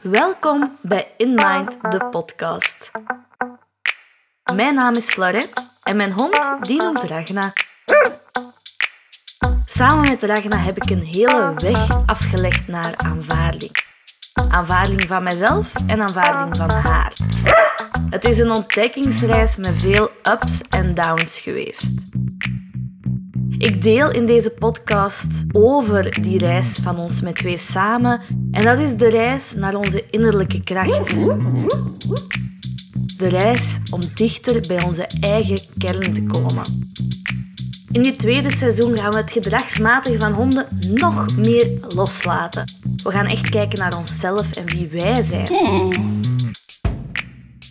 Welkom bij In Mind, de podcast. Mijn naam is Florette en mijn hond die noemt Ragna. Samen met Ragna heb ik een hele weg afgelegd naar aanvaarding. Aanvaarding van mezelf en aanvaarding van haar. Het is een ontdekkingsreis met veel ups en downs geweest. Ik deel in deze podcast over die reis van ons met twee samen. En dat is de reis naar onze innerlijke kracht. De reis om dichter bij onze eigen kern te komen. In dit tweede seizoen gaan we het gedragsmatige van honden nog meer loslaten. We gaan echt kijken naar onszelf en wie wij zijn.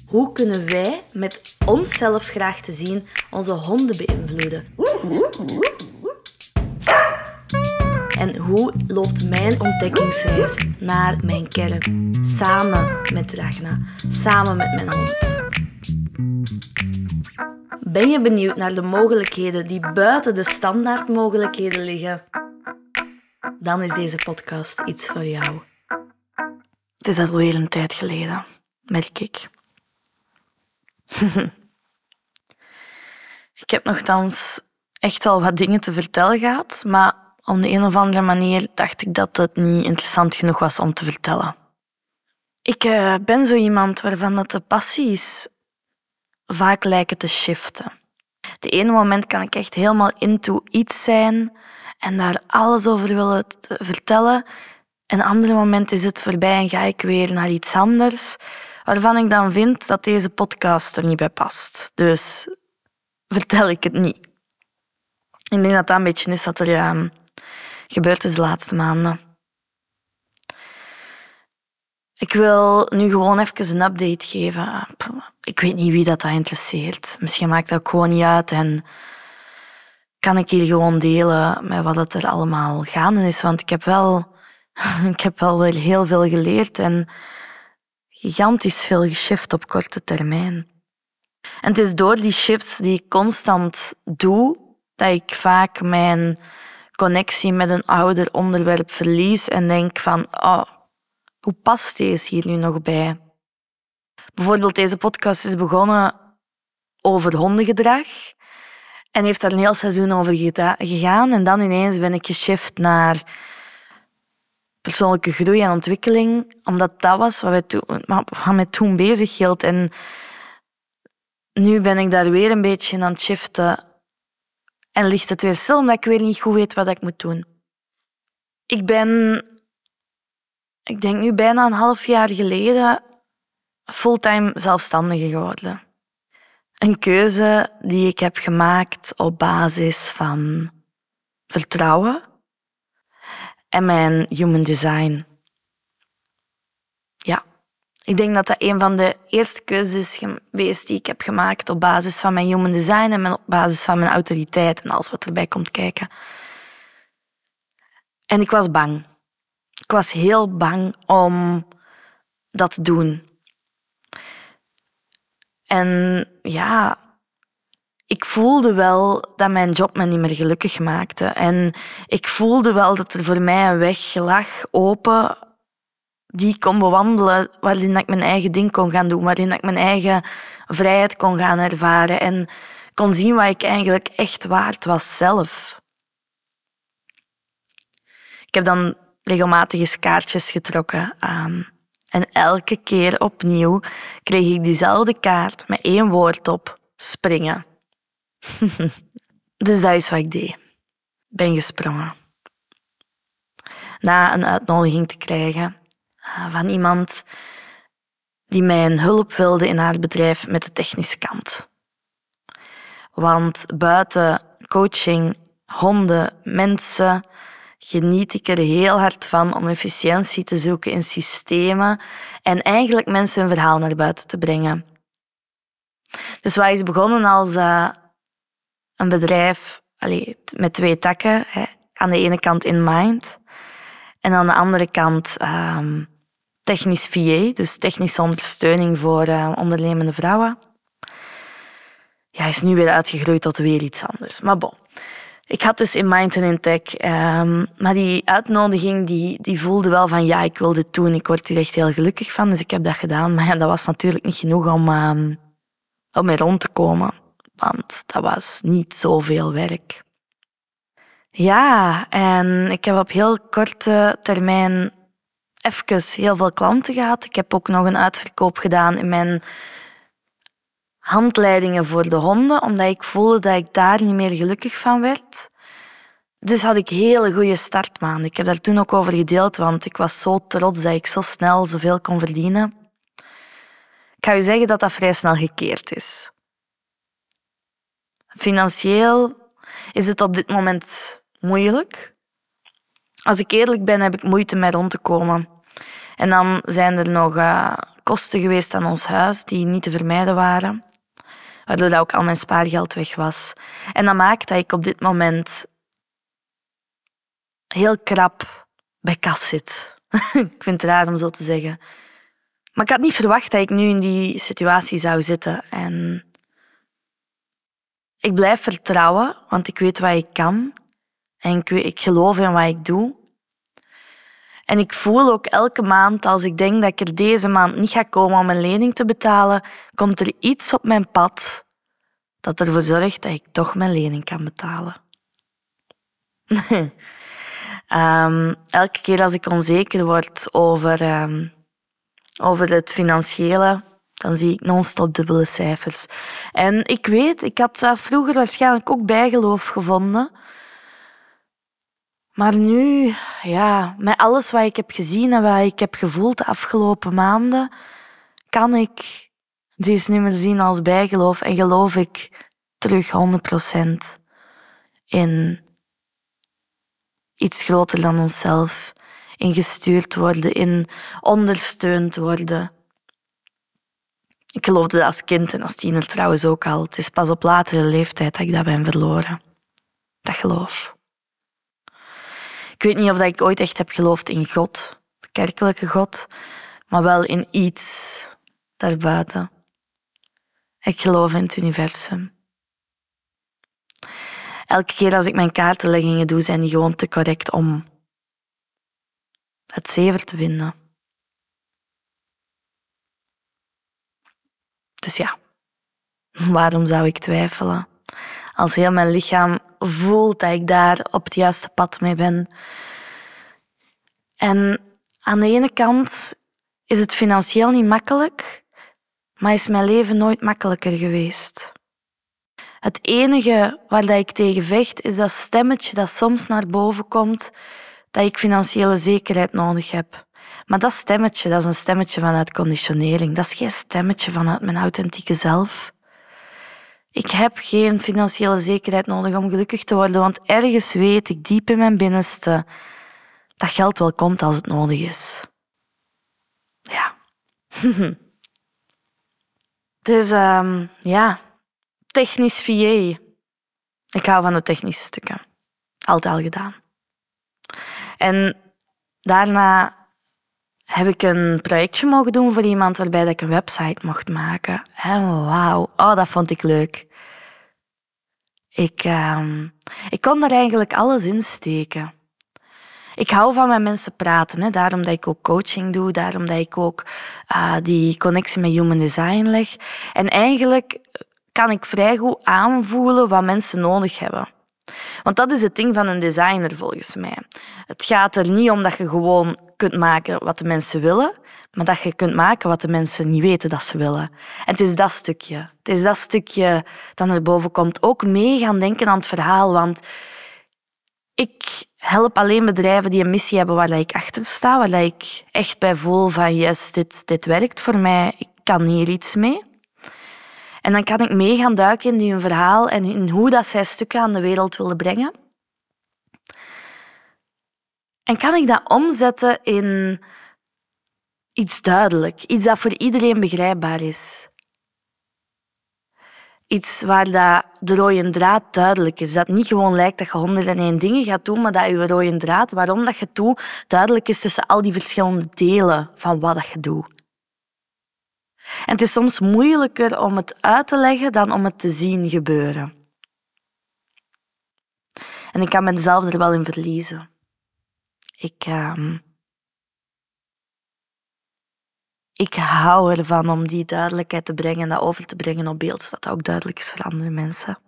Hoe kunnen wij met onszelf graag te zien onze honden beïnvloeden? En hoe loopt mijn ontdekkingsreis naar mijn kern? Samen met Ragna, samen met mijn hond. Ben je benieuwd naar de mogelijkheden die buiten de standaardmogelijkheden liggen? Dan is deze podcast iets voor jou. Het is alweer een tijd geleden, merk ik. ik heb nogthans echt wel wat dingen te vertellen gehad, maar op de een of andere manier dacht ik dat het niet interessant genoeg was om te vertellen. Ik uh, ben zo iemand waarvan dat de passies vaak lijken te shiften. De ene moment kan ik echt helemaal into iets zijn en daar alles over willen vertellen. En een andere moment is het voorbij en ga ik weer naar iets anders, waarvan ik dan vind dat deze podcast er niet bij past. Dus vertel ik het niet. Ik denk dat dat een beetje is wat er uh, gebeurd is de laatste maanden. Ik wil nu gewoon even een update geven. Ik weet niet wie dat, dat interesseert. Misschien maakt dat ook gewoon niet uit en kan ik hier gewoon delen met wat het er allemaal gaande is. Want ik heb wel, ik heb wel weer heel veel geleerd en gigantisch veel geshift op korte termijn. En het is door die shifts die ik constant doe, dat ik vaak mijn connectie met een ouder onderwerp verlies en denk van, oh, hoe past deze hier nu nog bij? Bijvoorbeeld, deze podcast is begonnen over hondengedrag en heeft daar een heel seizoen over gegaan. En dan ineens ben ik geshift naar persoonlijke groei en ontwikkeling, omdat dat was wat, wij toen, wat mij toen bezig hield. En nu ben ik daar weer een beetje aan het shiften en ligt het weer stil omdat ik weer niet goed weet wat ik moet doen. Ik ben, ik denk nu bijna een half jaar geleden, fulltime zelfstandige geworden. Een keuze die ik heb gemaakt op basis van vertrouwen en mijn human design. Ik denk dat dat een van de eerste keuzes is geweest die ik heb gemaakt op basis van mijn human design en op basis van mijn autoriteit en alles wat erbij komt kijken. En ik was bang. Ik was heel bang om dat te doen. En ja, ik voelde wel dat mijn job me niet meer gelukkig maakte. En ik voelde wel dat er voor mij een weg lag open die kon bewandelen, waarin ik mijn eigen ding kon gaan doen, waarin ik mijn eigen vrijheid kon gaan ervaren en kon zien wat ik eigenlijk echt waard was zelf. Ik heb dan regelmatig eens kaartjes getrokken. Um, en elke keer opnieuw kreeg ik diezelfde kaart met één woord op: springen. dus dat is wat ik deed. Ben gesprongen. Na een uitnodiging te krijgen van iemand die mij een hulp wilde in haar bedrijf met de technische kant. Want buiten coaching, honden, mensen, geniet ik er heel hard van om efficiëntie te zoeken in systemen en eigenlijk mensen hun verhaal naar buiten te brengen. Dus wat is begonnen als uh, een bedrijf allez, met twee takken. Hè. Aan de ene kant in mind en aan de andere kant um, technisch VA, dus technische ondersteuning voor uh, ondernemende vrouwen. Ja, is nu weer uitgegroeid tot weer iets anders. Maar bon. ik had dus in Mind and Tech, ehm, maar die uitnodiging die, die voelde wel van ja, ik wil dit doen, ik word hier echt heel gelukkig van, dus ik heb dat gedaan. Maar dat was natuurlijk niet genoeg om, um, om mee rond te komen, want dat was niet zoveel werk. Ja, en ik heb op heel korte termijn even heel veel klanten gehad. Ik heb ook nog een uitverkoop gedaan in mijn handleidingen voor de honden, omdat ik voelde dat ik daar niet meer gelukkig van werd. Dus had ik hele goede startmaanden. Ik heb daar toen ook over gedeeld, want ik was zo trots dat ik zo snel zoveel kon verdienen. Ik ga u zeggen dat dat vrij snel gekeerd is. Financieel is het op dit moment moeilijk. Als ik eerlijk ben, heb ik moeite met rond te komen. En dan zijn er nog uh, kosten geweest aan ons huis die niet te vermijden waren waardoor ook al mijn spaargeld weg was. En dat maakt dat ik op dit moment heel krap bij kas zit. ik vind het raar om zo te zeggen. Maar ik had niet verwacht dat ik nu in die situatie zou zitten. En ik blijf vertrouwen, want ik weet wat ik kan. En ik, ik geloof in wat ik doe. En ik voel ook elke maand, als ik denk dat ik er deze maand niet ga komen om een lening te betalen, komt er iets op mijn pad dat ervoor zorgt dat ik toch mijn lening kan betalen. um, elke keer als ik onzeker word over, um, over het financiële, dan zie ik non-stop dubbele cijfers. En ik weet, ik had vroeger waarschijnlijk ook bijgeloof gevonden. Maar nu, ja, met alles wat ik heb gezien en wat ik heb gevoeld de afgelopen maanden, kan ik deze niet meer zien als bijgeloof en geloof ik terug 100% in iets groter dan onszelf, in gestuurd worden, in ondersteund worden. Ik geloofde dat als kind en als tiener trouwens ook al. Het is pas op latere leeftijd dat ik dat ben verloren. Dat geloof. Ik weet niet of ik ooit echt heb geloofd in God, de kerkelijke God, maar wel in iets daarbuiten. Ik geloof in het universum. Elke keer als ik mijn kaartenleggingen doe, zijn die gewoon te correct om het zever te vinden. Dus ja, waarom zou ik twijfelen? Als heel mijn lichaam voelt dat ik daar op het juiste pad mee ben. En aan de ene kant is het financieel niet makkelijk, maar is mijn leven nooit makkelijker geweest. Het enige waar ik tegen vecht is dat stemmetje dat soms naar boven komt dat ik financiële zekerheid nodig heb. Maar dat stemmetje, dat is een stemmetje vanuit conditionering. Dat is geen stemmetje vanuit mijn authentieke zelf. Ik heb geen financiële zekerheid nodig om gelukkig te worden, want ergens weet ik diep in mijn binnenste dat geld wel komt als het nodig is. Ja. dus um, ja, technisch VA. Ik hou van de technische stukken. Altijd al gedaan. En daarna heb ik een projectje mogen doen voor iemand waarbij ik een website mocht maken. En wauw, oh, dat vond ik leuk. Ik, uh, ik kon daar eigenlijk alles in steken. Ik hou van met mensen praten, hè. daarom dat ik ook coaching doe, daarom dat ik ook uh, die connectie met human design leg. En eigenlijk kan ik vrij goed aanvoelen wat mensen nodig hebben. Want dat is het ding van een designer volgens mij. Het gaat er niet om dat je gewoon kunt maken wat de mensen willen, maar dat je kunt maken wat de mensen niet weten dat ze willen. En het is dat stukje. Het is dat stukje dat naar boven komt. Ook mee gaan denken aan het verhaal, want ik help alleen bedrijven die een missie hebben waar ik achter sta, waar ik echt bij voel van yes, dit, dit werkt voor mij, ik kan hier iets mee. En dan kan ik mee gaan duiken in hun verhaal en in hoe dat zij stukken aan de wereld willen brengen. En kan ik dat omzetten in iets duidelijk, iets dat voor iedereen begrijpbaar is. Iets waar dat de rode draad duidelijk is. Dat niet gewoon lijkt dat je honderden en één dingen gaat doen, maar dat je rode draad, waarom dat je het doet, duidelijk is tussen al die verschillende delen van wat dat je doet. En het is soms moeilijker om het uit te leggen dan om het te zien gebeuren. En ik kan mezelf er wel in verliezen. Ik, ehm, ik hou ervan om die duidelijkheid te brengen en dat over te brengen op beeld, zodat dat ook duidelijk is voor andere mensen.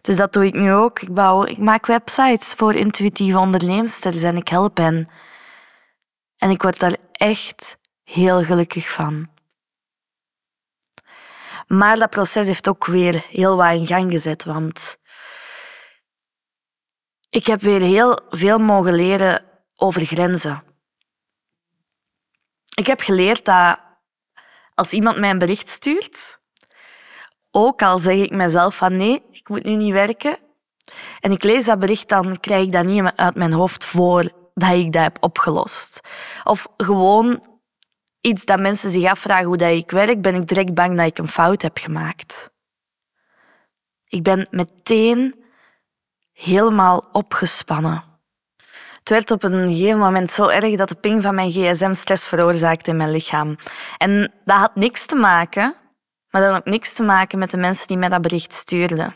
Dus dat doe ik nu ook. Ik, bouw, ik maak websites voor intuïtieve onderneemsters en ik help hen. En ik word daar echt heel gelukkig van. Maar dat proces heeft ook weer heel wat in gang gezet, want ik heb weer heel veel mogen leren over grenzen. Ik heb geleerd dat als iemand mij een bericht stuurt, ook al zeg ik mezelf van nee, ik moet nu niet werken, en ik lees dat bericht, dan krijg ik dat niet uit mijn hoofd voor dat ik dat heb opgelost. Of gewoon iets dat mensen zich afvragen hoe dat ik werk, ben ik direct bang dat ik een fout heb gemaakt. Ik ben meteen helemaal opgespannen. Het werd op een gegeven moment zo erg dat de ping van mijn gsm stress veroorzaakte in mijn lichaam. En dat had niks te maken, maar had ook niks te maken met de mensen die mij dat bericht stuurden.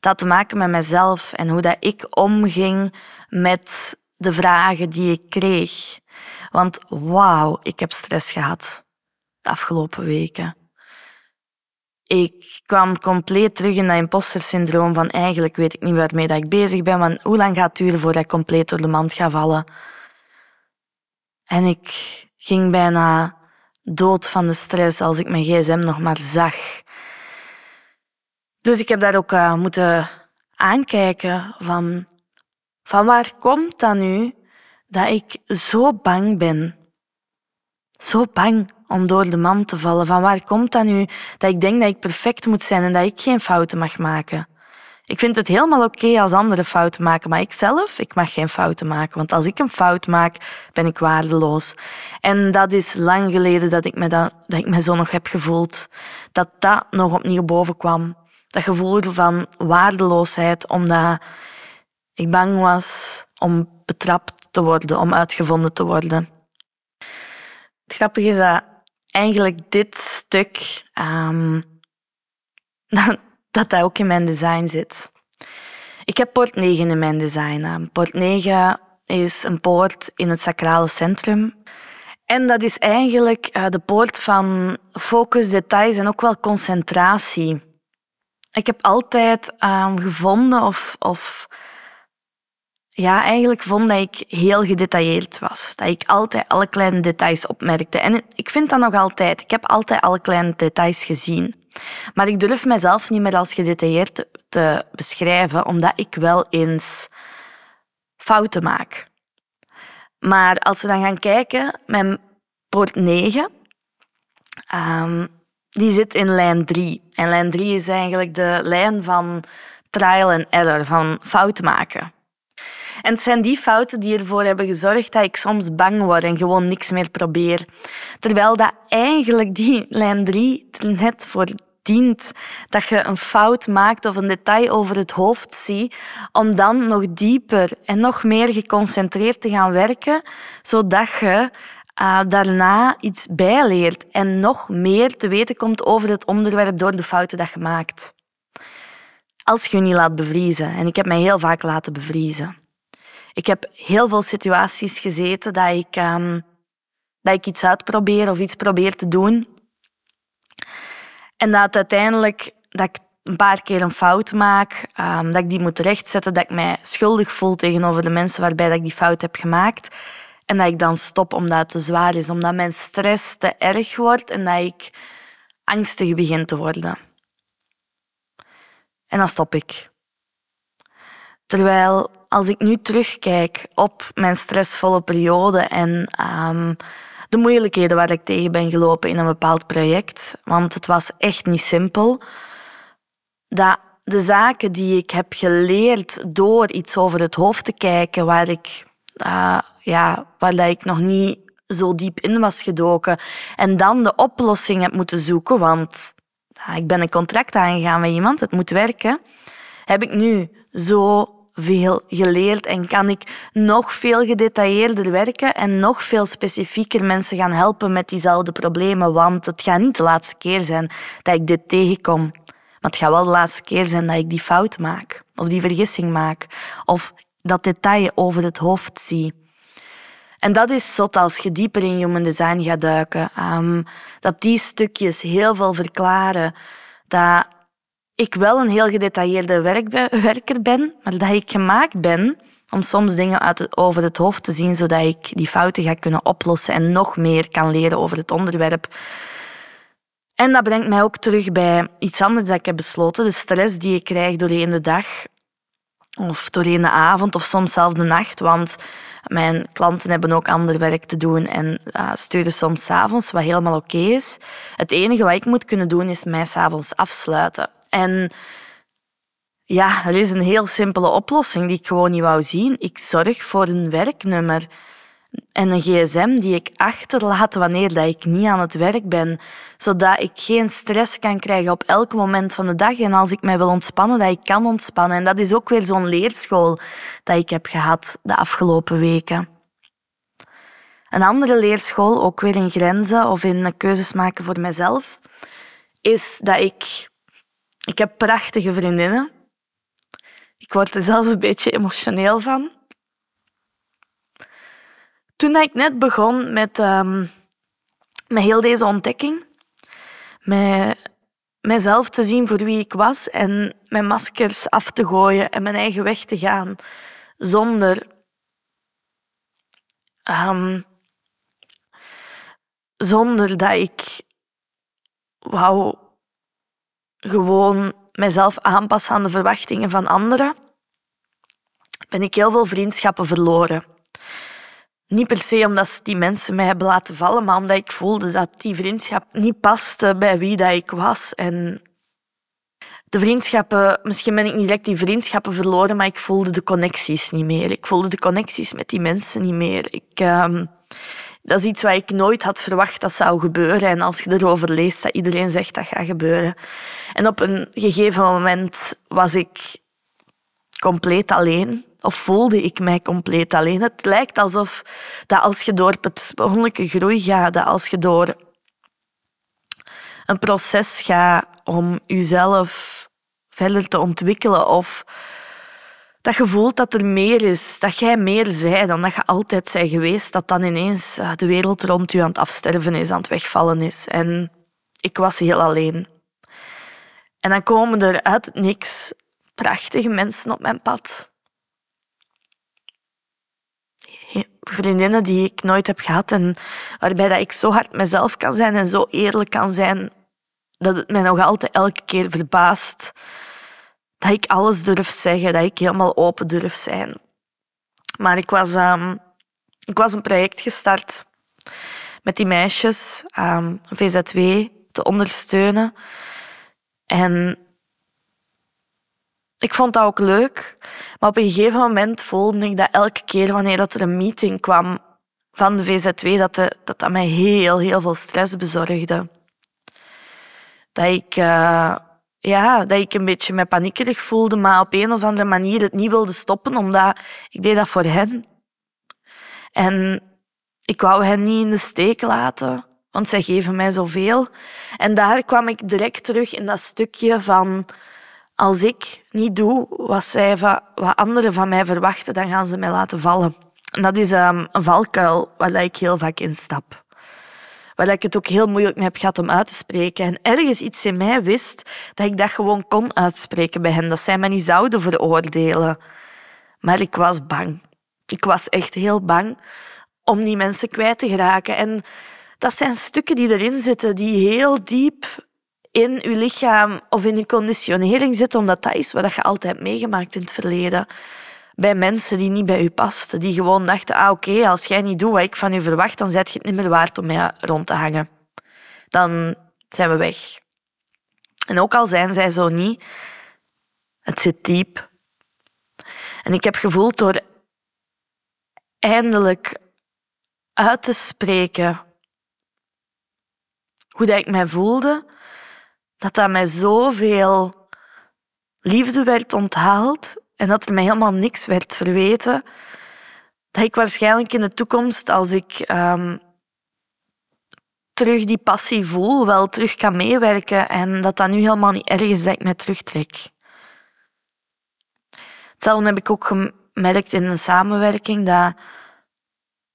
Dat had te maken met mezelf en hoe dat ik omging met de vragen die ik kreeg. Want wauw, ik heb stress gehad de afgelopen weken. Ik kwam compleet terug in dat imposter-syndroom van eigenlijk weet ik niet waarmee dat ik bezig ben, want hoe lang gaat het duren voordat ik compleet door de mand ga vallen? En ik ging bijna dood van de stress als ik mijn gsm nog maar zag. Dus ik heb daar ook uh, moeten aankijken van, van waar komt dat nu dat ik zo bang ben. Zo bang om door de man te vallen. Van waar komt dat nu dat ik denk dat ik perfect moet zijn en dat ik geen fouten mag maken? Ik vind het helemaal oké als anderen fouten maken, maar ik zelf, ik mag geen fouten maken. Want als ik een fout maak, ben ik waardeloos. En dat is lang geleden dat ik me, dat, dat ik me zo nog heb gevoeld. Dat dat nog opnieuw boven kwam. Dat gevoel van waardeloosheid, omdat ik bang was om betrapt te worden, om uitgevonden te worden. Het grappige is dat eigenlijk dit stuk, um, dat dat ook in mijn design zit. Ik heb poort 9 in mijn design. Poort 9 is een poort in het sacrale centrum. En dat is eigenlijk eh, de poort van focus, details en ook wel concentratie. Ik heb altijd um, gevonden of, of ja, eigenlijk vond dat ik heel gedetailleerd was. Dat ik altijd alle kleine details opmerkte. En ik vind dat nog altijd. Ik heb altijd alle kleine details gezien. Maar ik durf mezelf niet meer als gedetailleerd te beschrijven, omdat ik wel eens fouten maak. Maar als we dan gaan kijken, mijn poort 9, um, die zit in lijn 3. En lijn 3 is eigenlijk de lijn van trial and error, van fouten maken. En het zijn die fouten die ervoor hebben gezorgd dat ik soms bang word en gewoon niks meer probeer. Terwijl dat eigenlijk die lijn 3 er net voor dient dat je een fout maakt of een detail over het hoofd ziet, om dan nog dieper en nog meer geconcentreerd te gaan werken, zodat je uh, daarna iets bijleert en nog meer te weten komt over het onderwerp door de fouten dat je maakt. Als je je niet laat bevriezen. En ik heb mij heel vaak laten bevriezen. Ik heb heel veel situaties gezeten dat ik, um, dat ik iets uitprobeer of iets probeer te doen. En dat uiteindelijk dat ik een paar keer een fout maak, um, dat ik die moet rechtzetten, dat ik mij schuldig voel tegenover de mensen waarbij dat ik die fout heb gemaakt. En dat ik dan stop omdat het te zwaar is, omdat mijn stress te erg wordt en dat ik angstig begin te worden. En dan stop ik. Terwijl als ik nu terugkijk op mijn stressvolle periode en um, de moeilijkheden waar ik tegen ben gelopen in een bepaald project, want het was echt niet simpel, dat de zaken die ik heb geleerd door iets over het hoofd te kijken, waar ik, uh, ja, waar ik nog niet zo diep in was gedoken, en dan de oplossing heb moeten zoeken, want ik ben een contract aangegaan met iemand, het moet werken, heb ik nu zo veel geleerd en kan ik nog veel gedetailleerder werken en nog veel specifieker mensen gaan helpen met diezelfde problemen. Want het gaat niet de laatste keer zijn dat ik dit tegenkom. Maar het gaat wel de laatste keer zijn dat ik die fout maak. Of die vergissing maak. Of dat detail over het hoofd zie. En dat is zot als je dieper in human design gaat duiken. Um, dat die stukjes heel veel verklaren. Dat ik wel een heel gedetailleerde werker ben, maar dat ik gemaakt ben om soms dingen uit over het hoofd te zien, zodat ik die fouten ga kunnen oplossen en nog meer kan leren over het onderwerp. En dat brengt mij ook terug bij iets anders dat ik heb besloten. De stress die ik krijg doorheen de dag of doorheen de avond of soms zelfs de nacht. Want mijn klanten hebben ook ander werk te doen en uh, sturen soms s avonds, wat helemaal oké is. Het enige wat ik moet kunnen doen is mij s'avonds afsluiten. En ja, er is een heel simpele oplossing die ik gewoon niet wou zien. Ik zorg voor een werknummer en een gsm die ik achterlaat wanneer dat ik niet aan het werk ben, zodat ik geen stress kan krijgen op elk moment van de dag en als ik mij wil ontspannen, dat ik kan ontspannen. En dat is ook weer zo'n leerschool dat ik heb gehad de afgelopen weken. Een andere leerschool, ook weer in grenzen of in keuzes maken voor mezelf, is dat ik... Ik heb prachtige vriendinnen. Ik word er zelfs een beetje emotioneel van. Toen ik net begon met, um, met heel deze ontdekking, met mezelf te zien voor wie ik was en mijn maskers af te gooien en mijn eigen weg te gaan, zonder um, zonder dat ik wou gewoon mezelf aanpassen aan de verwachtingen van anderen, ben ik heel veel vriendschappen verloren. Niet per se omdat die mensen mij hebben laten vallen, maar omdat ik voelde dat die vriendschap niet paste bij wie dat ik was. En de vriendschappen, misschien ben ik niet direct die vriendschappen verloren, maar ik voelde de connecties niet meer. Ik voelde de connecties met die mensen niet meer. Ik, uh, dat is iets wat ik nooit had verwacht dat zou gebeuren. En als je erover leest, dat iedereen zegt dat gaat gebeuren. En op een gegeven moment was ik compleet alleen of voelde ik mij compleet alleen. Het lijkt alsof dat als je door persoonlijke groei gaat, als je door een proces gaat om jezelf verder te ontwikkelen of dat je voelt dat er meer is, dat jij meer zij dan dat je altijd zij geweest, dat dan ineens eh, de wereld rond je aan het afsterven is, aan het wegvallen is. En ik was heel alleen. En dan komen er uit niks prachtige mensen op mijn pad. vriendinnen die ik nooit heb gehad en waarbij dat ik zo hard mezelf kan zijn en zo eerlijk kan zijn dat het mij nog altijd elke keer verbaast dat ik alles durf zeggen, dat ik helemaal open durf zijn. Maar ik was, um, ik was een project gestart met die meisjes, um, VZW, te ondersteunen. En ik vond dat ook leuk. Maar op een gegeven moment voelde ik dat elke keer wanneer dat er een meeting kwam van de VZW, dat, de, dat, dat mij heel, heel veel stress bezorgde. Dat ik, uh, ja, dat ik een beetje me paniekerig voelde, maar op een of andere manier het niet wilde stoppen, omdat ik deed dat voor hen. En ik wou hen niet in de steek laten, want zij geven mij zoveel. En daar kwam ik direct terug in dat stukje van als ik niet doe wat, zij wat anderen van mij verwachten, dan gaan ze mij laten vallen. En dat is um, een valkuil waar ik heel vaak instap. Waar ik het ook heel moeilijk mee heb gehad om uit te spreken. En ergens iets in mij wist dat ik dat gewoon kon uitspreken bij hen. Dat zij mij niet zouden veroordelen. Maar ik was bang. Ik was echt heel bang om die mensen kwijt te geraken. En dat zijn stukken die erin zitten, die heel diep in je lichaam of in je conditionering zit, omdat dat is wat je altijd meegemaakt in het verleden. Bij mensen die niet bij je pasten, die gewoon dachten, ah oké, als jij niet doet wat ik van je verwacht, dan zet je het niet meer waard om mij rond te hangen. Dan zijn we weg. En ook al zijn zij zo niet, het zit diep. En ik heb gevoeld door eindelijk uit te spreken hoe dat ik mij voelde, dat dat mij zoveel liefde werd onthaald en dat er mij helemaal niks werd verweten, dat ik waarschijnlijk in de toekomst, als ik um, terug die passie voel, wel terug kan meewerken en dat dat nu helemaal niet erg is dat ik me terugtrek. Hetzelfde heb ik ook gemerkt in een samenwerking, dat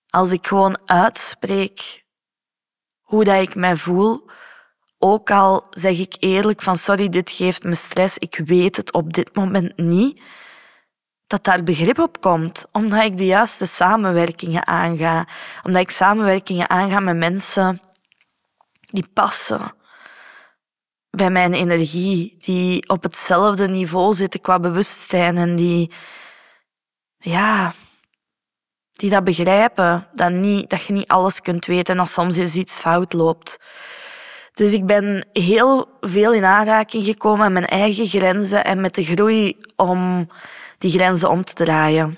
als ik gewoon uitspreek hoe dat ik mij voel, ook al zeg ik eerlijk van sorry, dit geeft me stress, ik weet het op dit moment niet, dat daar begrip op komt, omdat ik de juiste samenwerkingen aanga, omdat ik samenwerkingen aanga met mensen die passen bij mijn energie, die op hetzelfde niveau zitten qua bewustzijn en die, ja, die dat begrijpen, dat, niet, dat je niet alles kunt weten en dat soms eens iets fout loopt. Dus ik ben heel veel in aanraking gekomen met mijn eigen grenzen en met de groei om die grenzen om te draaien.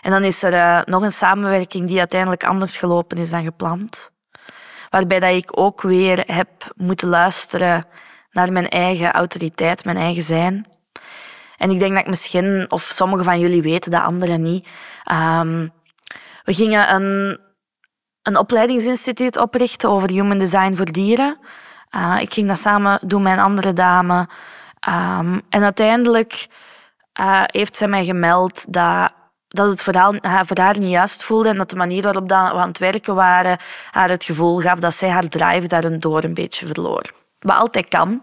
En dan is er uh, nog een samenwerking die uiteindelijk anders gelopen is dan gepland. Waarbij dat ik ook weer heb moeten luisteren naar mijn eigen autoriteit, mijn eigen zijn. En ik denk dat ik misschien, of sommigen van jullie weten dat, anderen niet. Um, we gingen een, een opleidingsinstituut oprichten over human design voor dieren. Uh, ik ging dat samen doen met een andere dame. Um, en uiteindelijk uh, heeft zij mij gemeld dat, dat het voor haar, voor haar niet juist voelde en dat de manier waarop dat we aan het werken waren haar het gevoel gaf dat zij haar drive daardoor een beetje verloor. Wat altijd kan.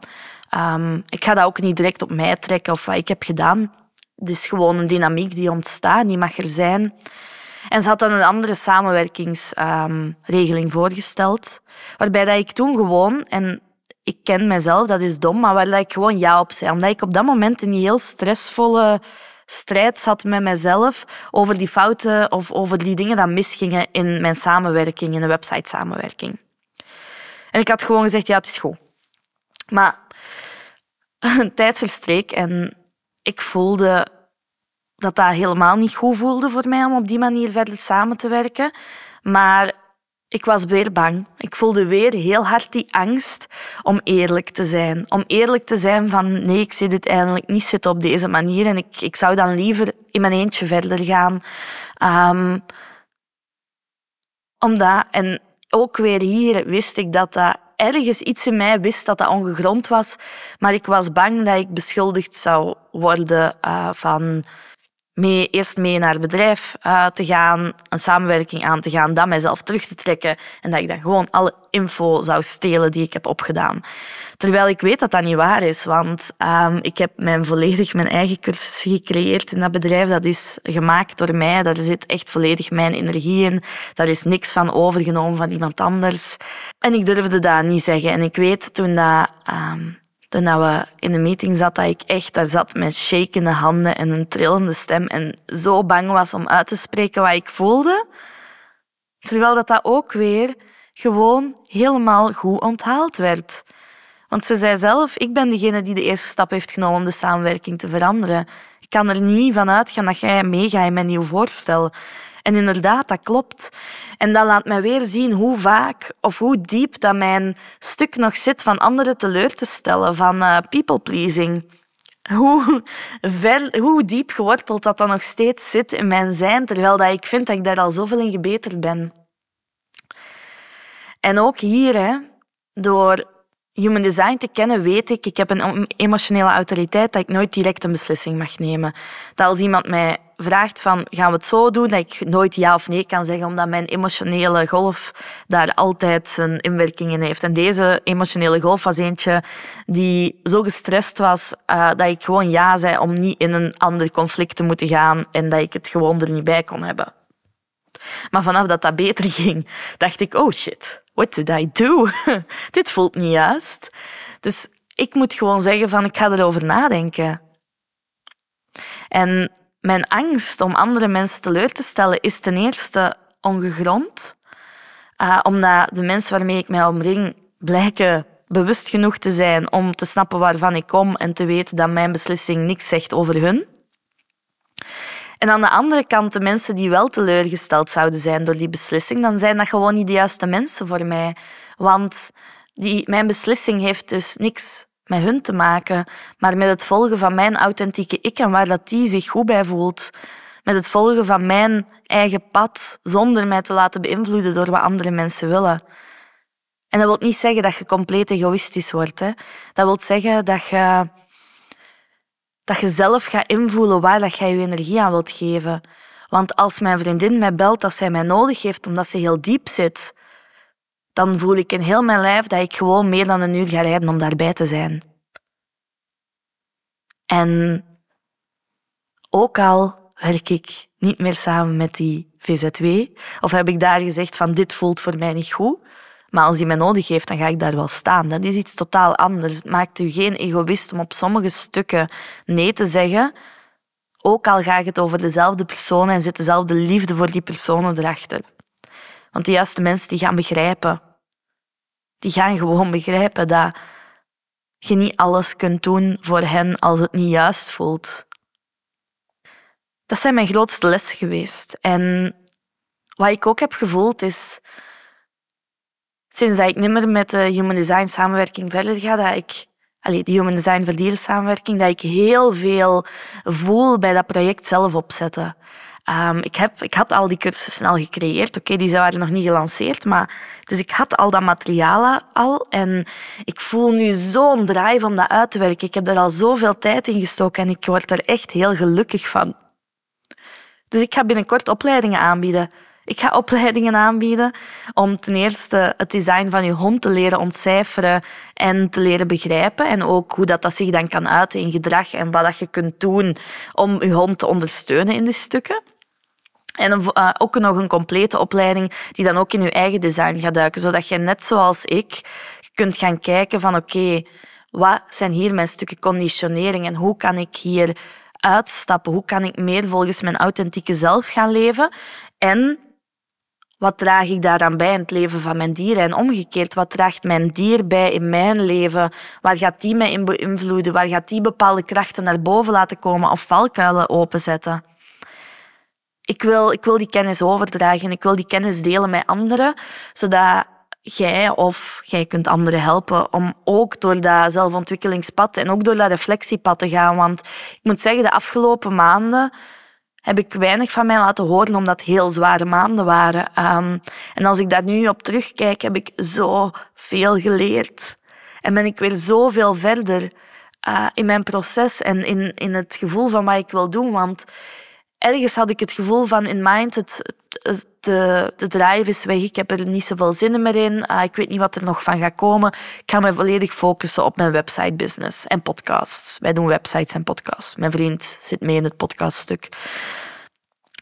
Um, ik ga dat ook niet direct op mij trekken of wat ik heb gedaan. Het is gewoon een dynamiek die ontstaat, die mag er zijn. En ze had dan een andere samenwerkingsregeling voorgesteld, waarbij dat ik toen gewoon, en ik ken mezelf, dat is dom, maar waar ik gewoon ja op zei. Omdat ik op dat moment in die heel stressvolle strijd zat met mezelf over die fouten of over die dingen die misgingen in mijn samenwerking, in de website samenwerking. En ik had gewoon gezegd, ja, het is goed. Maar een tijd verstreek en ik voelde dat dat helemaal niet goed voelde voor mij om op die manier verder samen te werken. Maar ik was weer bang. Ik voelde weer heel hard die angst om eerlijk te zijn. Om eerlijk te zijn van nee, ik zie dit eigenlijk niet zitten op deze manier en ik, ik zou dan liever in mijn eentje verder gaan. Um, omdat, en ook weer hier wist ik dat dat ergens iets in mij wist dat dat ongegrond was, maar ik was bang dat ik beschuldigd zou worden uh, van mee, eerst mee naar het bedrijf uh, te gaan, een samenwerking aan te gaan, dan mijzelf terug te trekken en dat ik dan gewoon alle info zou stelen die ik heb opgedaan. Terwijl ik weet dat dat niet waar is, want um, ik heb mijn volledig mijn eigen cursus gecreëerd in dat bedrijf. Dat is gemaakt door mij, daar zit echt volledig mijn energie in. Daar is niks van overgenomen van iemand anders. En ik durfde dat niet zeggen. En ik weet toen dat... Um, toen we in de meeting zat, dat ik echt daar zat met shakende handen en een trillende stem en zo bang was om uit te spreken wat ik voelde. Terwijl dat, dat ook weer gewoon helemaal goed onthaald werd. Want ze zei zelf, ik ben degene die de eerste stap heeft genomen om de samenwerking te veranderen. Ik kan er niet van uitgaan dat jij meegaat in mijn nieuw voorstel. En inderdaad, dat klopt. En dat laat mij weer zien hoe vaak of hoe diep dat mijn stuk nog zit van anderen teleur te stellen, van uh, people pleasing. Hoe, ver, hoe diep geworteld dat dan nog steeds zit in mijn zijn, terwijl dat ik vind dat ik daar al zoveel in gebeterd ben. En ook hier, hè, door human design te kennen, weet ik, ik heb een emotionele autoriteit, dat ik nooit direct een beslissing mag nemen. Dat als iemand mij vraagt van, gaan we het zo doen, dat ik nooit ja of nee kan zeggen, omdat mijn emotionele golf daar altijd zijn inwerking in heeft. En deze emotionele golf was eentje die zo gestrest was, uh, dat ik gewoon ja zei om niet in een ander conflict te moeten gaan en dat ik het gewoon er niet bij kon hebben. Maar vanaf dat dat beter ging, dacht ik, oh shit, what did I do? Dit voelt niet juist. Dus ik moet gewoon zeggen van, ik ga erover nadenken. En mijn angst om andere mensen teleur te stellen is ten eerste ongegrond. Uh, omdat de mensen waarmee ik mij omring blijken bewust genoeg te zijn om te snappen waarvan ik kom en te weten dat mijn beslissing niks zegt over hun. En aan de andere kant, de mensen die wel teleurgesteld zouden zijn door die beslissing, dan zijn dat gewoon niet de juiste mensen voor mij. Want die, mijn beslissing heeft dus niks met hun te maken, maar met het volgen van mijn authentieke ik en waar dat die zich goed bij voelt. met het volgen van mijn eigen pad, zonder mij te laten beïnvloeden door wat andere mensen willen. En dat wil niet zeggen dat je compleet egoïstisch wordt. Hè. Dat wil zeggen dat je, dat je zelf gaat invoelen waar dat jij je energie aan wilt geven. Want als mijn vriendin mij belt dat zij mij nodig heeft omdat ze heel diep zit, dan voel ik in heel mijn lijf dat ik gewoon meer dan een uur ga rijden om daarbij te zijn. En ook al werk ik niet meer samen met die VZW, of heb ik daar gezegd van dit voelt voor mij niet goed, maar als hij mij nodig heeft, dan ga ik daar wel staan. Dat is iets totaal anders. Het maakt u geen egoïst om op sommige stukken nee te zeggen, ook al gaat het over dezelfde personen en zit dezelfde liefde voor die personen erachter. Want de juiste mensen die gaan begrijpen. Die gaan gewoon begrijpen dat je niet alles kunt doen voor hen als het niet juist voelt. Dat zijn mijn grootste lessen geweest. En wat ik ook heb gevoeld is, sinds dat ik niet meer met de Human Design samenwerking verder ga, dat ik, allee, de Human Design verdieren samenwerking, dat ik heel veel voel bij dat project zelf opzetten. Um, ik, heb, ik had al die cursussen snel gecreëerd. Oké, die waren nog niet gelanceerd, maar dus ik had al dat materiaal al en ik voel nu zo'n drive om dat uit te werken. Ik heb er al zoveel tijd in gestoken en ik word er echt heel gelukkig van. Dus ik ga binnenkort opleidingen aanbieden. Ik ga opleidingen aanbieden om ten eerste het design van je hond te leren ontcijferen en te leren begrijpen. En ook hoe dat, dat zich dan kan uiten in gedrag en wat dat je kunt doen om je hond te ondersteunen in die stukken. En uh, ook nog een complete opleiding die dan ook in je eigen design gaat duiken, zodat je net zoals ik kunt gaan kijken van oké, wat zijn hier mijn stukken conditionering en hoe kan ik hier uitstappen? Hoe kan ik meer volgens mijn authentieke zelf gaan leven? En wat draag ik daaraan bij in het leven van mijn dieren? En omgekeerd, wat draagt mijn dier bij in mijn leven? Waar gaat die mij in beïnvloeden? Waar gaat die bepaalde krachten naar boven laten komen of valkuilen openzetten? Ik wil, ik wil die kennis overdragen. Ik wil die kennis delen met anderen, zodat jij of jij kunt anderen helpen om ook door dat zelfontwikkelingspad en ook door dat reflectiepad te gaan. Want ik moet zeggen, de afgelopen maanden heb ik weinig van mij laten horen, omdat het heel zware maanden waren. Um, en als ik daar nu op terugkijk, heb ik zoveel geleerd. En ben ik weer zoveel verder uh, in mijn proces en in, in het gevoel van wat ik wil doen. Want ergens had ik het gevoel van in mind, het, de, de drive is weg, ik heb er niet zoveel zin meer in, uh, ik weet niet wat er nog van gaat komen. Ik ga me volledig focussen op mijn website business en podcasts. Wij doen websites en podcasts. Mijn vriend zit mee in het podcaststuk.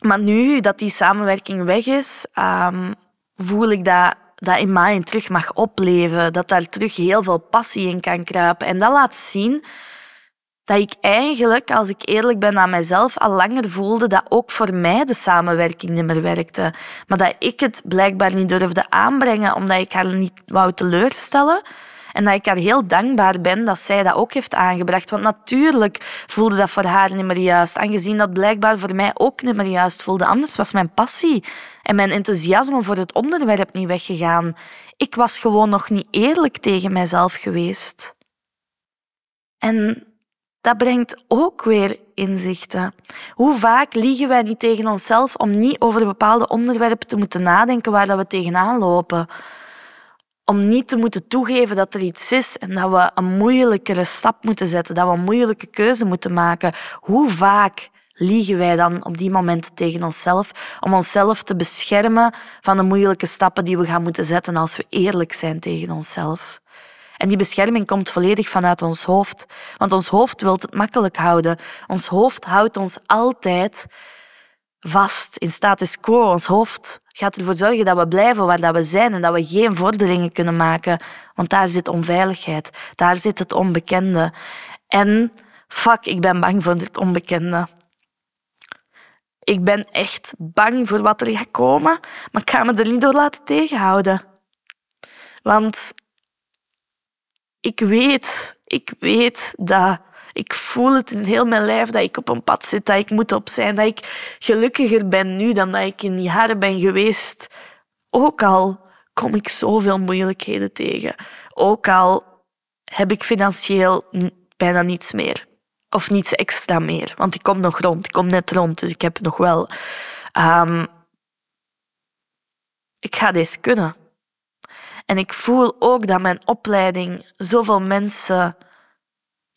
Maar nu dat die samenwerking weg is, um, voel ik dat dat in mij terug mag opleven, dat daar terug heel veel passie in kan kruipen. En dat laat zien dat ik eigenlijk, als ik eerlijk ben aan mezelf, al langer voelde dat ook voor mij de samenwerking niet meer werkte. Maar dat ik het blijkbaar niet durfde aanbrengen, omdat ik haar niet wou teleurstellen. En dat ik haar heel dankbaar ben dat zij dat ook heeft aangebracht. Want natuurlijk voelde dat voor haar niet meer juist. Aangezien dat blijkbaar voor mij ook niet meer juist voelde. Anders was mijn passie en mijn enthousiasme voor het onderwerp niet weggegaan. Ik was gewoon nog niet eerlijk tegen mijzelf geweest. En dat brengt ook weer inzichten. Hoe vaak liegen wij niet tegen onszelf om niet over bepaalde onderwerpen te moeten nadenken waar we tegenaan lopen? Om niet te moeten toegeven dat er iets is en dat we een moeilijkere stap moeten zetten, dat we een moeilijke keuze moeten maken. Hoe vaak liegen wij dan op die momenten tegen onszelf om onszelf te beschermen van de moeilijke stappen die we gaan moeten zetten als we eerlijk zijn tegen onszelf? En die bescherming komt volledig vanuit ons hoofd. Want ons hoofd wil het makkelijk houden. Ons hoofd houdt ons altijd vast in status quo. Ons hoofd gaat ervoor zorgen dat we blijven waar we zijn en dat we geen vorderingen kunnen maken. Want daar zit onveiligheid. Daar zit het onbekende. En fuck, ik ben bang voor het onbekende. Ik ben echt bang voor wat er gaat komen, maar ik ga me er niet door laten tegenhouden. Want ik weet, ik weet dat ik voel het in heel mijn lijf dat ik op een pad zit, dat ik moet op zijn, dat ik gelukkiger ben nu dan dat ik in jaren ben geweest. Ook al kom ik zoveel moeilijkheden tegen. Ook al heb ik financieel bijna niets meer. Of niets extra meer, want ik kom nog rond. Ik kom net rond, dus ik heb nog wel. Um, ik ga deze kunnen. En ik voel ook dat mijn opleiding zoveel mensen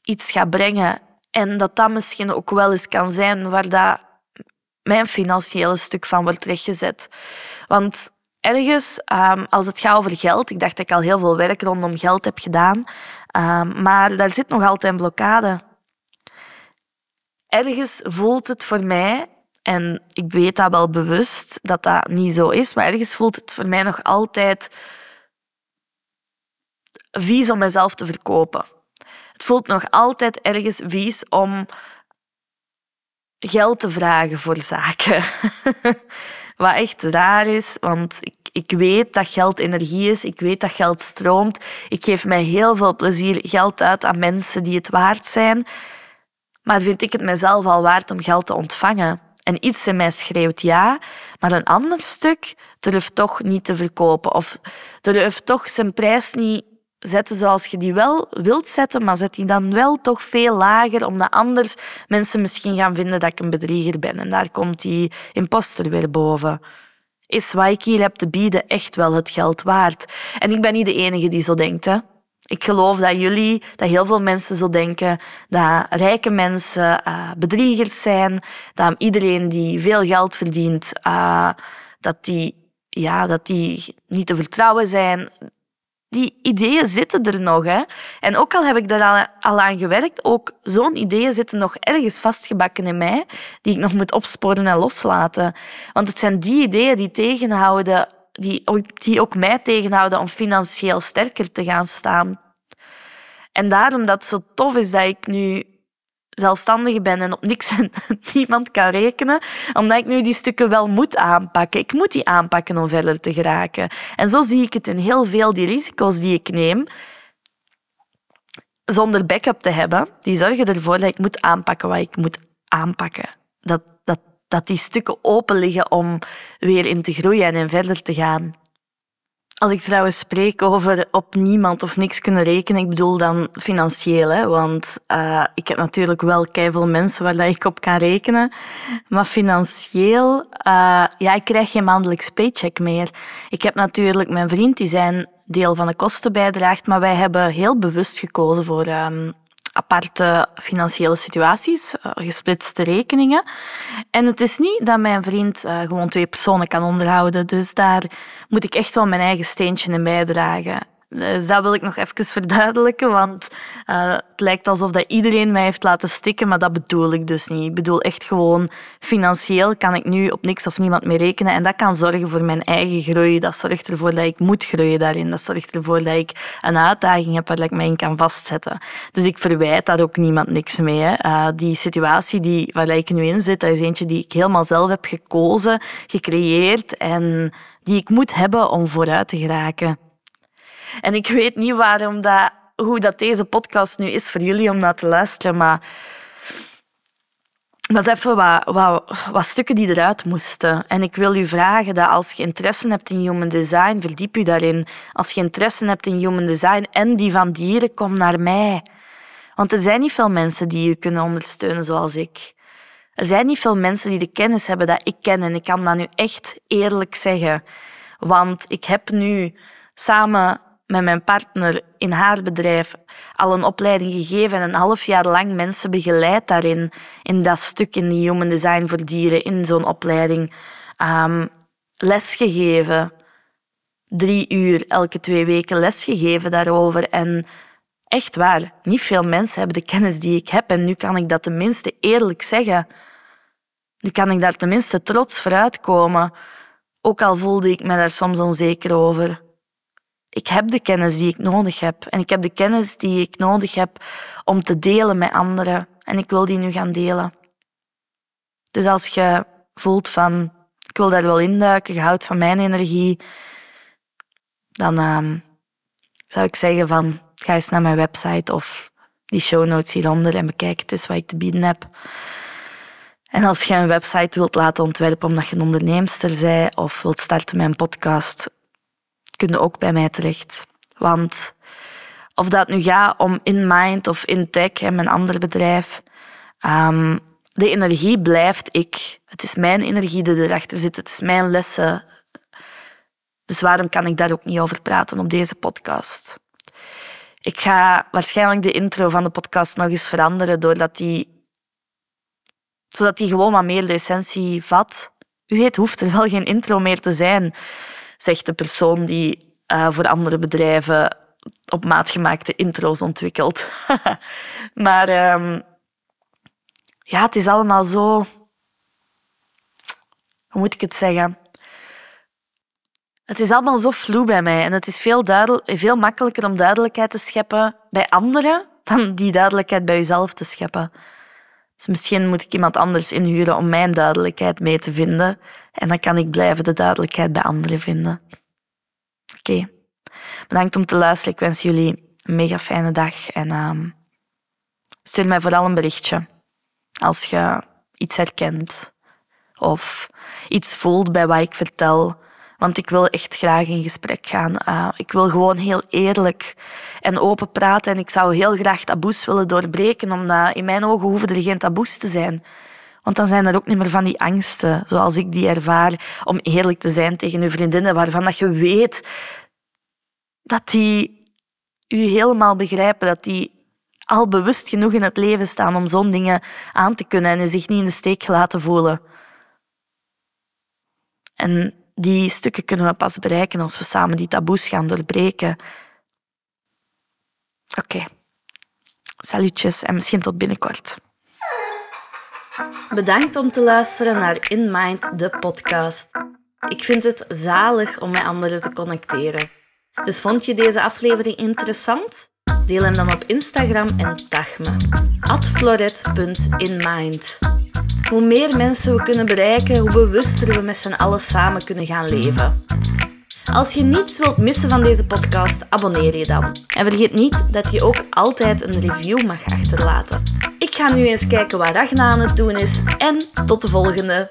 iets gaat brengen. En dat dat misschien ook wel eens kan zijn waar dat mijn financiële stuk van wordt rechtgezet. Want ergens, um, als het gaat over geld, ik dacht dat ik al heel veel werk rondom geld heb gedaan, um, maar daar zit nog altijd een blokkade. Ergens voelt het voor mij, en ik weet dat wel bewust dat dat niet zo is, maar ergens voelt het voor mij nog altijd vies om mezelf te verkopen. Het voelt nog altijd ergens vies om geld te vragen voor zaken. Wat echt raar is, want ik, ik weet dat geld energie is, ik weet dat geld stroomt. Ik geef mij heel veel plezier geld uit aan mensen die het waard zijn. Maar vind ik het mezelf al waard om geld te ontvangen? En iets in mij schreeuwt ja, maar een ander stuk durft toch niet te verkopen of durft toch zijn prijs niet zetten zoals je die wel wilt zetten, maar zet die dan wel toch veel lager, omdat anders mensen misschien gaan vinden dat ik een bedrieger ben. En daar komt die imposter weer boven. Is wat ik hier heb te bieden echt wel het geld waard? En ik ben niet de enige die zo denkt. Hè? Ik geloof dat jullie, dat heel veel mensen zo denken, dat rijke mensen uh, bedriegers zijn, dat iedereen die veel geld verdient, uh, dat die, ja, dat die niet te vertrouwen zijn die ideeën zitten er nog. Hè. En ook al heb ik daar al, aan gewerkt, ook zo'n ideeën zitten nog ergens vastgebakken in mij, die ik nog moet opsporen en loslaten. Want het zijn die ideeën die tegenhouden, die, die ook mij tegenhouden om financieel sterker te gaan staan. En daarom dat het zo tof is dat ik nu zelfstandige ben en op niks en niemand kan rekenen, omdat ik nu die stukken wel moet aanpakken. Ik moet die aanpakken om verder te geraken. En zo zie ik het in heel veel die risico's die ik neem, zonder backup te hebben, die zorgen ervoor dat ik moet aanpakken wat ik moet aanpakken. Dat, dat, dat die stukken open liggen om weer in te groeien en verder te gaan. Als ik trouwens spreek over op niemand of niks kunnen rekenen, ik bedoel dan financieel. Hè? Want uh, ik heb natuurlijk wel veel mensen waar ik op kan rekenen. Maar financieel, uh, ja, ik krijg geen maandelijks paycheck meer. Ik heb natuurlijk mijn vriend die zijn deel van de kosten bijdraagt, maar wij hebben heel bewust gekozen voor um, aparte financiële situaties, eh, gesplitste rekeningen. En het is niet dat mijn vriend uh, gewoon twee personen kan onderhouden, dus daar moet ik echt wel mijn eigen steentje in bijdragen. Dus dat wil ik nog even verduidelijken, want uh, het lijkt alsof dat iedereen mij heeft laten stikken, maar dat bedoel ik dus niet. Ik bedoel echt gewoon financieel kan ik nu op niks of niemand meer rekenen en dat kan zorgen voor mijn eigen groei. Dat zorgt ervoor dat ik moet groeien daarin. Dat zorgt ervoor dat ik een uitdaging heb waar ik mij in kan vastzetten. Dus ik verwijt daar ook niemand niks mee. Hè. Uh, die situatie die, waar ik nu in zit, dat is eentje die ik helemaal zelf heb gekozen, gecreëerd en die ik moet hebben om vooruit te geraken. En ik weet niet waarom dat, hoe dat deze podcast nu is voor jullie om naar te luisteren, maar is even wat, wat, wat, stukken die eruit moesten. En ik wil u vragen dat als je interesse hebt in human design, verdiep u daarin. Als je interesse hebt in human design en die van dieren, kom naar mij. Want er zijn niet veel mensen die je kunnen ondersteunen zoals ik. Er zijn niet veel mensen die de kennis hebben dat ik ken. En ik kan dat nu echt eerlijk zeggen. Want ik heb nu samen met mijn partner in haar bedrijf al een opleiding gegeven en een half jaar lang mensen begeleid daarin, in dat stuk in human design voor dieren, in zo'n opleiding. Um, lesgegeven, drie uur elke twee weken lesgegeven daarover. En echt waar, niet veel mensen hebben de kennis die ik heb. En nu kan ik dat tenminste eerlijk zeggen. Nu kan ik daar tenminste trots voor uitkomen. Ook al voelde ik me daar soms onzeker over ik heb de kennis die ik nodig heb. En ik heb de kennis die ik nodig heb om te delen met anderen. En ik wil die nu gaan delen. Dus als je voelt van, ik wil daar wel induiken, je houdt van mijn energie, dan uh, zou ik zeggen van, ga eens naar mijn website of die show notes hieronder en bekijk het eens wat ik te bieden heb. En als je een website wilt laten ontwerpen omdat je een onderneemster bent of wilt starten met een podcast, kun je ook bij mij terecht. Want of dat nu gaat om InMind of InTech, mijn andere bedrijf, Ehm, de energie blijft ik. Het is mijn energie die erachter zit. Het is mijn lessen. Dus waarom kan ik daar ook niet over praten op deze podcast? Ik ga waarschijnlijk de intro van de podcast nog eens veranderen, doordat die, zodat die gewoon wat meer de essentie vat. U weet, hoeft er wel geen intro meer te zijn, zegt de persoon die uh, voor andere bedrijven op maat gemaakte intro's ontwikkelt. maar um, ja, het is allemaal zo. Hoe moet ik het zeggen? Het is allemaal zo vloe bij mij en het is veel, veel makkelijker om duidelijkheid te scheppen bij anderen dan die duidelijkheid bij jezelf te scheppen. Dus misschien moet ik iemand anders inhuren om mijn duidelijkheid mee te vinden en dan kan ik blijven de duidelijkheid bij anderen vinden. Oké. Bedankt om te luisteren. Ik wens jullie een mega fijne dag en uh, stuur mij vooral een berichtje als je iets herkent of iets voelt bij wat ik vertel. Want ik wil echt graag in gesprek gaan. Uh, ik wil gewoon heel eerlijk en open praten. En ik zou heel graag taboes willen doorbreken, omdat in mijn ogen hoeven er geen taboes te zijn. Want dan zijn er ook niet meer van die angsten, zoals ik die ervaar, om eerlijk te zijn tegen uw vriendinnen, waarvan dat je weet dat die u helemaal begrijpen, dat die al bewust genoeg in het leven staan om zo'n dingen aan te kunnen en zich niet in de steek laten voelen. En die stukken kunnen we pas bereiken als we samen die taboes gaan doorbreken. Oké. Salutjes en misschien tot binnenkort. Bedankt om te luisteren naar In Mind, de podcast. Ik vind het zalig om met anderen te connecteren. Dus vond je deze aflevering interessant? Deel hem dan op Instagram en tag me. floret.inmind. Hoe meer mensen we kunnen bereiken, hoe bewuster we met z'n allen samen kunnen gaan leven. Als je niets wilt missen van deze podcast, abonneer je dan. En vergeet niet dat je ook altijd een review mag achterlaten. Ik ga nu eens kijken wat Ragna aan het doen is en tot de volgende.